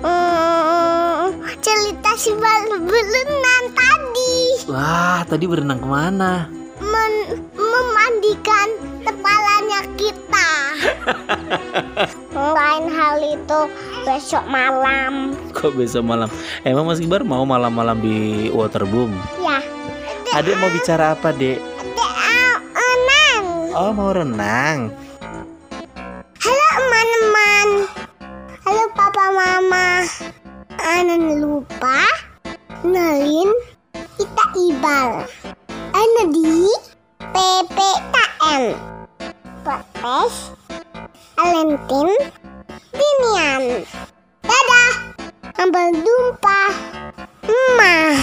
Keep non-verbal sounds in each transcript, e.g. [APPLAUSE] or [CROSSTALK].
Hmm, cerita si berenang tadi Wah, tadi berenang ke mana? men- memandikan kepalanya kita. [LAUGHS] Lain hal itu besok malam. Kok besok malam? Emang Mas Kibar mau malam-malam di Waterboom? Ya. Adek mau bicara apa, Dek? Dek, ah, enang. Oh, mau renang. Papa mama. Anan lupa nalin kita ibal. Ana di PPKN. Podcast Alentin Dinian. Dadah. Sampai jumpa. Emak.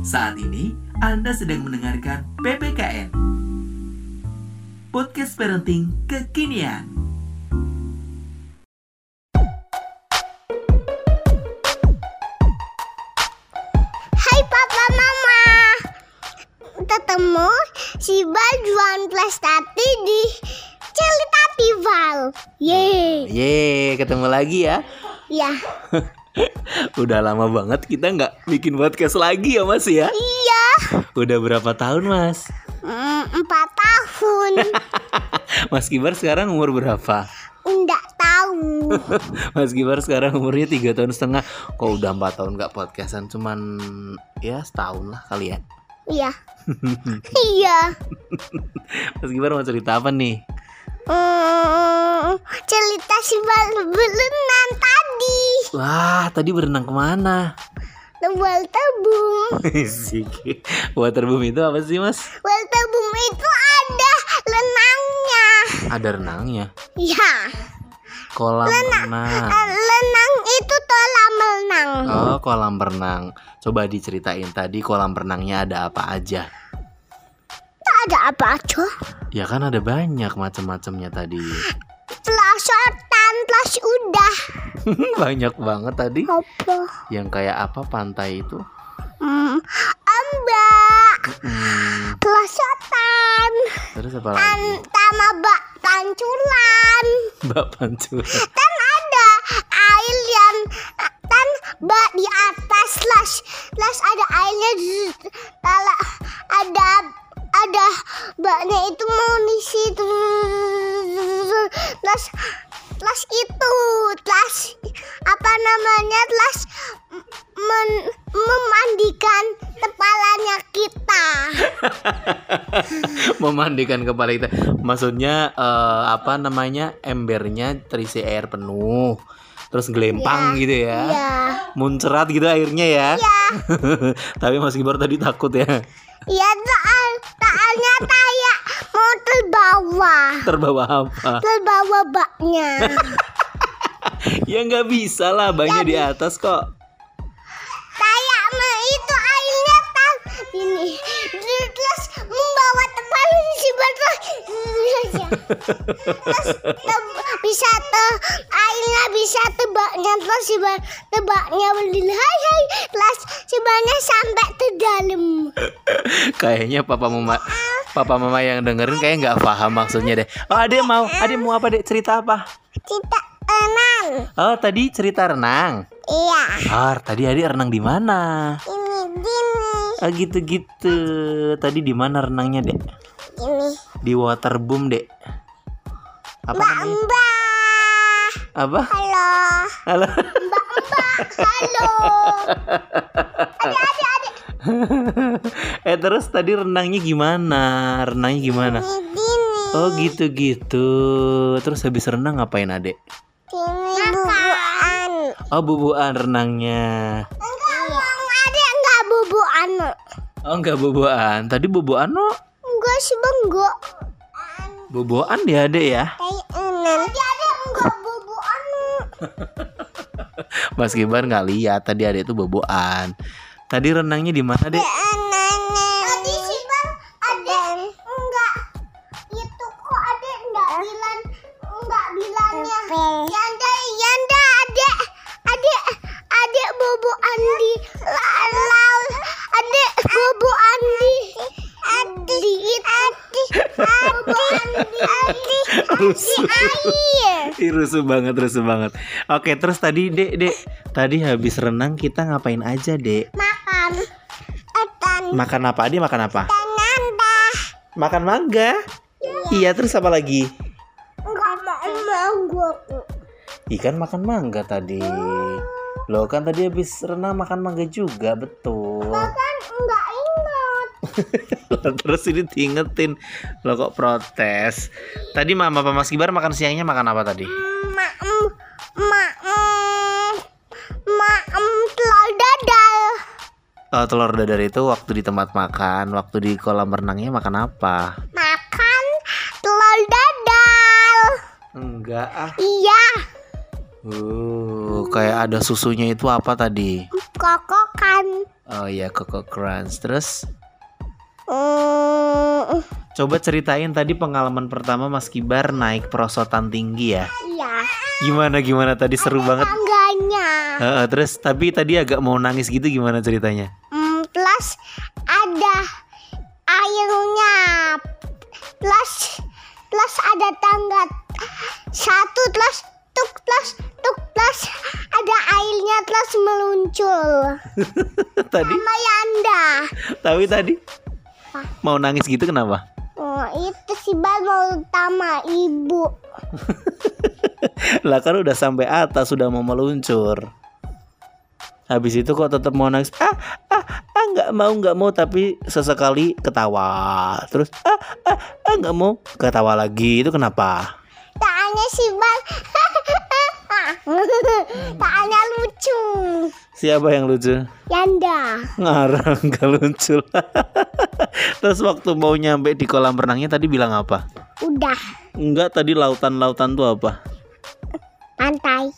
Saat ini Anda sedang mendengarkan PPKN Podcast Parenting Kekinian jualan prestasi di Cerita Tival. Yeay. Yeay, ketemu lagi ya Ya. [LAUGHS] Udah lama banget kita nggak bikin podcast lagi ya mas ya Iya. Udah berapa tahun mas? Mm, empat tahun. [LAUGHS] Mas Kibar sekarang umur berapa? Enggak tahu. [LAUGHS] Mas Kibar sekarang umurnya tiga tahun setengah Kok udah empat tahun nggak podcastan Cuman ya setahun lah kali ya Iya. [LAUGHS] Iya. Mas Kibar mau cerita apa nih? Mm, cerita si Bal berenang tadi. Wah tadi berenang ke mana? Tebal tebung. Siki. Waterboom itu apa sih mas? Tebung itu ada lenangnya. Ada renangnya Iya. Kolam renang Eh, itu kolam renang. Oh kolam renang Coba diceritain tadi kolam renangnya ada apa aja Tak ada apa aja. Ya kan ada banyak macam-macamnya tadi Pelosotan plus udah. [LAUGHS] Banyak banget tadi Apa? Yang kayak apa pantai itu Hmm, ombak. Hmm, Pelosotan. Terus apa lagi? Tan sama bak pancuran. Mbak Pancur Kan ada air yang bak di atas las. Las ada airnya kalau ada ada baknya itu mau di situ. Las las itu. Las apa namanya? Las men- memandikan kepalanya kita. [LAUGHS] Memandikan kepala kita. Maksudnya eh, apa namanya? Embernya terisi air penuh Terus gelempang gitu ya. Ya Muncrat gitu airnya ya. Ya [LAUGHS] Tapi Mas Kibar tadi takut ya. Ya soal soalnya kayak mau terbawa. Terbawa apa? terbawa baknya. [LAUGHS] Ya nggak bisa lah banyak di atas kok. Kayak itu airnya tan ini terus te- bisa te airnya bisa tebaknya terus tebaknya hai hai. Terus si banyak sampai ke dalam. Kayaknya papa mama Papa mama yang dengerin kayak nggak paham maksudnya deh. Oh adek mau Adek mau apa dek? Cerita apa? kita tenang Oh tadi cerita renang? Iya. Ah tadi adik renang di mana? ini gini. Ah gitu-gitu. Tadi di mana renangnya dek? Ini. Di waterboom dek. Apa mbak namanya? mbak. Apa? halo. Halo. Mbak mbak halo. Adik adik adik. Eh terus tadi renangnya gimana? Renangnya gimana? ini gini. Oh gitu-gitu. Terus habis renang ngapain adek? ini bubuan. Oh bubuan renangnya. Enggak adik enggak bubuan. Oh enggak bubuan. Tadi bubuan no enggak sih bang enggak Bubuan dia ya tadi enggak bubuan [LAUGHS] Mas Kibar nggak lihat Tadi adek itu bubuan Tadi renangnya di mana dek? Rusuh. Rusuh banget, rusuh banget. Oke, terus tadi Dek, Dek, tadi habis renang kita ngapain aja, Dek? Makan. Etan. Makan apa? Dia makan apa? Nanda. Makan mangga. Iya, terus apa lagi? Enggak mau mangga. Ikan makan mangga tadi. Loh kan tadi habis renang makan mangga juga, betul. Kan enggak ingat. [LAUGHS] Terus ini diingetin Lo kok protes Tadi mama Papa Mas Kibar makan siangnya makan apa tadi? Ma em ma em ma em telur dadar. Oh, telur dadar itu waktu di tempat makan Waktu di kolam renangnya makan apa? Makan telur dadar. Enggak ah Iya, uh, Kayak ada susunya itu apa tadi? kokokan. Oh iya Coco Crunch Terus Hmm, coba ceritain tadi pengalaman pertama Mas Kibar naik perosotan tinggi ya iya. Gimana gimana tadi seru banget Tangganya. Heeh, Terus tapi tadi agak mau nangis gitu gimana ceritanya? Hmm, plus ada airnya. Plus plus ada tangga satu plus tuk plus tuk plus ada airnya plus meluncur. [LAUGHS] tadi Sama Yanda. tapi tadi mau nangis gitu kenapa? Oh, itu si Bal mau sama ibu. [LAUGHS] lah kan udah sampai atas sudah mau meluncur habis itu kok tetap mau nangis ah ah ah nggak mau nggak mau tapi sesekali ketawa terus ah ah ah nggak mau ketawa lagi itu kenapa Tanya si Bal. [LAUGHS] [LAUGHS] Tanya lucu. siapa yang lucu Yanda. ngarang [LAUGHS] gak lucu [LAUGHS] terus waktu mau nyampe di kolam renangnya tadi bilang apa Udah enggak tadi lautan-lautan tuh apa pantai.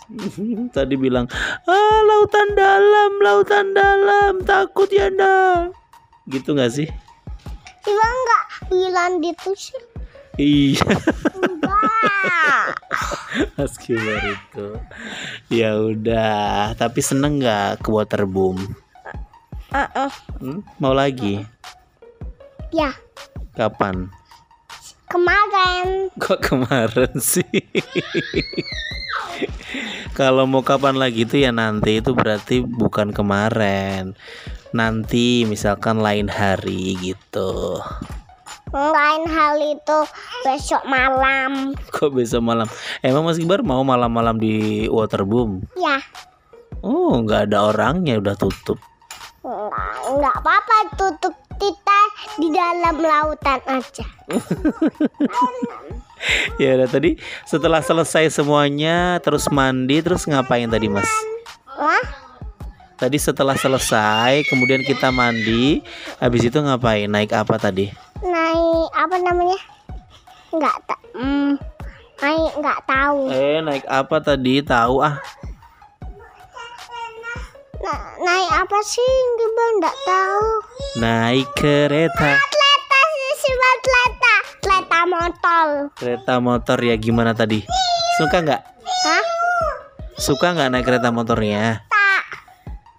tadi bilang ah lautan dalam lautan dalam takut ya ndak gitu nggak sih Si Bal nggak bilang gitu sih. iya. Mas Kibar itu ya udah tapi seneng nggak ke waterboom? Uh-uh. Hmm? mau lagi? Ya, kapan? Kemarin. Kok kemarin sih? Kalau mau kapan lagi itu ya nanti itu berarti bukan kemarin. Nanti misalkan lain hari gitu lain hal itu besok malam. kok besok malam? Emang Mas Kibar mau malam-malam di waterboom? Ya, oh nggak ada orangnya udah tutup. Enggak, enggak apa-apa tutup kita di dalam lautan aja. [LAUGHS] ya udah tadi setelah selesai semuanya terus mandi terus ngapain tadi Mas? Wah, tadi setelah selesai kemudian kita mandi habis itu ngapain? Naik apa tadi naik apa namanya? Enggak tak, hmm, naik enggak tahu. eh naik apa tadi tahu ah Na- naik apa sih? Kita enggak tahu. naik kereta Kereta Bal, kereta, kereta motor. kereta motor ya gimana tadi suka nggak Hah? suka nggak naik kereta motornya Tak.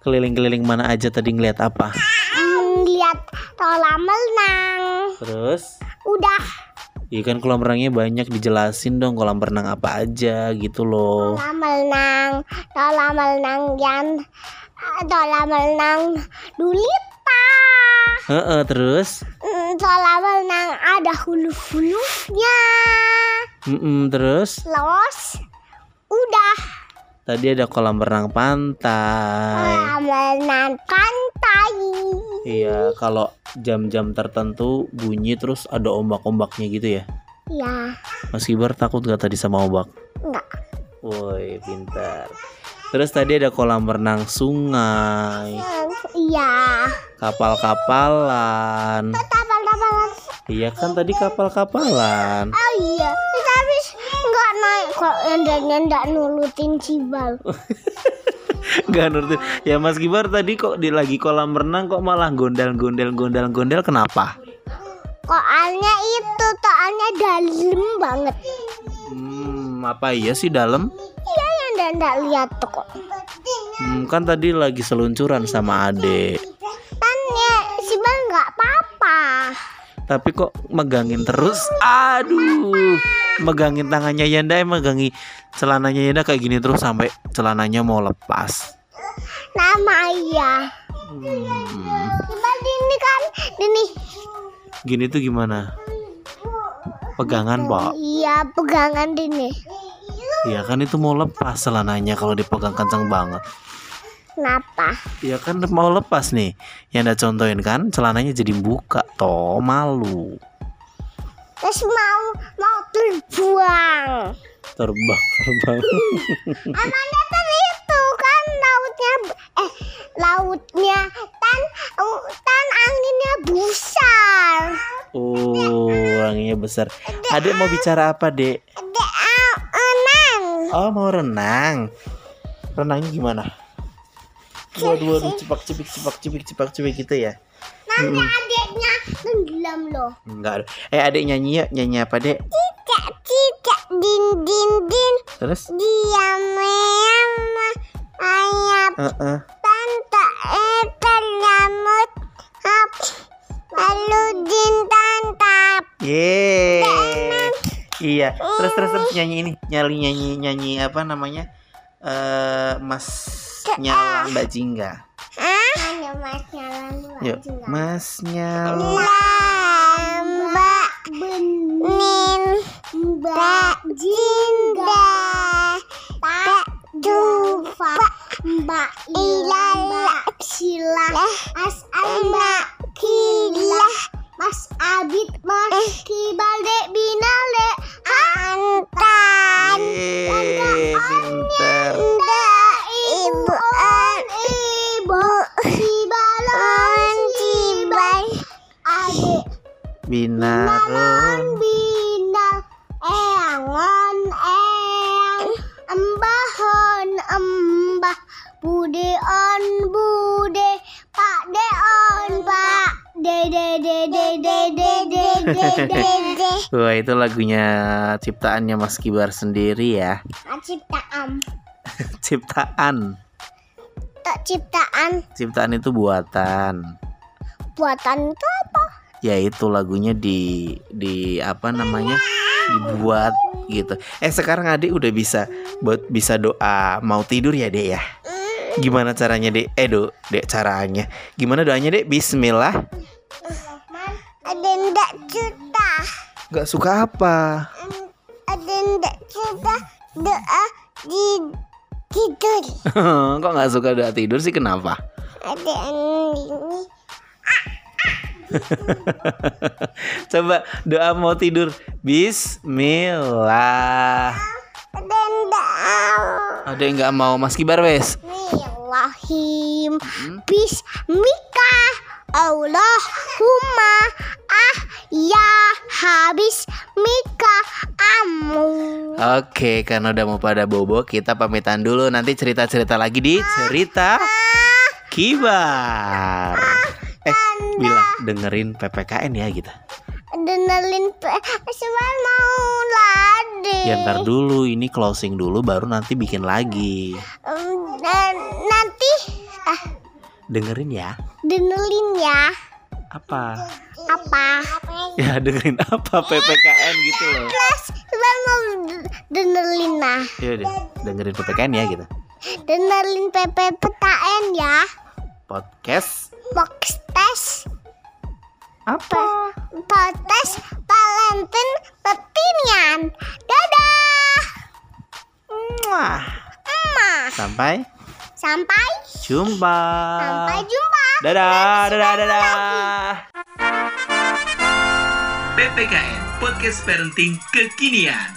keliling-keliling mana aja tadi ngeliat apa Hmm, lihat kolam renang. Terus Udah Iya kan kolam renangnya banyak dijelasin dong kolam renang apa aja gitu loh. kolam renang, kolam renang yang kolam renang Dulita. Heeh, terus? Hmm, Kolam renang ada hulu-hulunya. Mm-mm, terus? Los. Udah Tadi ada kolam renang pantai. kolam renang pantai. Iya, kalau jam-jam tertentu bunyi terus ada ombak-ombaknya gitu ya. Ya, Mas Kibar takut gak tadi sama ombak? enggak. Woi, pintar. Terus tadi ada kolam renang sungai, Iya. kapal-kapalan. Kapal-kapalan. Iya kan tadi kapal-kapalan. Oh iya. Tapi enggak naik kok endangnya enggak nurutin cibal. [LAUGHS] Gak ngerti. Ya Mas Kibar tadi kok di lagi kolam renang kok malah gondal-gondel gondal-gondel kenapa? Koalnya itu toalnya dalam banget. Hmm, apa iya sih dalam? Iya yang enggak lihat kok. Hmm, kan tadi lagi seluncuran sama Ade. Tapi kok megangin terus? Aduh, megangin tangannya Yanda, eh, megangi celananya Yanda kayak gini terus sampai celananya mau lepas. Nama ayah. Hmm. Coba ini kan, ini. Gini tuh gimana? Pegangan, Pak. Iya, pegangan ini. Iya kan itu mau lepas celananya kalau dipegang kencang banget. Kenapa? Iya kan mau lepas nih. Yang anda contohin kan celananya jadi buka toh malu. Terus mau mau terbuang. Terbang [LAUGHS] terbang. Emangnya kan itu kan lautnya eh lautnya kan kan anginnya besar. Oh, anginnya besar. Adek mau bicara apa, Dek? Dek ah, enang. Oh, mau renang. Renangnya gimana? Dua dua cepak cepik cepak cepik cepak cepik gitu ya? Nanti adiknya tenggelam loh. Enggak. Eh, adek nyanyi ya, nyanyi apa, Dek? Tidak tidak din din din Terus? dia meam ayam Heeh. tante itu nyamut hap lalu din tantap. Yeay. Iya. Terus terus terus nyanyi ini, nyanyi nyanyi nyanyi apa namanya? Eh, uh, mas ah. Mbak Jingga. Ah? mas masnya Mbak Benin Mbak Jingga Mbak Dufa Mbak Ila Sila As Mbak Wah itu lagunya ciptaannya Mas Kibar sendiri ya. Ciptaan. [LAUGHS] Ciptaan. Tak ciptaan. Ciptaan itu buatan. Buatan itu apa? Ya itu lagunya di di apa namanya? Dibuat gitu. Eh sekarang adik udah bisa buat bisa doa mau tidur ya dek ya? Gimana caranya dek? Eh do, dek caranya. Gimana doanya dek? Bismillah Ada ndak juta Gak suka apa? Ada ndak juta Doa di tidur. [LAUGHS] Kok gak suka doa tidur sih? Kenapa? Ada ini. [LAUGHS] Coba doa mau tidur. Bismillah. Ada ndak Ada yang nggak mau. Mas Kibar wes. Bismillahim Bismika Allahumma ah ya habis mika amu. Oke karena udah mau pada bobo Kita pamitan dulu. Nanti cerita-cerita lagi di Cerita Kibar. Eh bilang dengerin PPKN ya gitu Denelin Cuma mau lade Ya ntar dulu Ini closing dulu Baru nanti bikin lagi. Ah Dengerin ya. Dengerin ya. Apa? Apa? Ya dengerin apa PPKN gitu loh. Kelas dengerin lah. ya deh, dengerin PPKN ya gitu. Dengerin PPKN ya. Podcast. Podcast. Apa? Podcast Valentine Petinian. Dadah. Mwah. Sampai Sampai jumpa. Sampai jumpa Dadah, dadah, dadah. PPKN Podcast Parenting Kekinian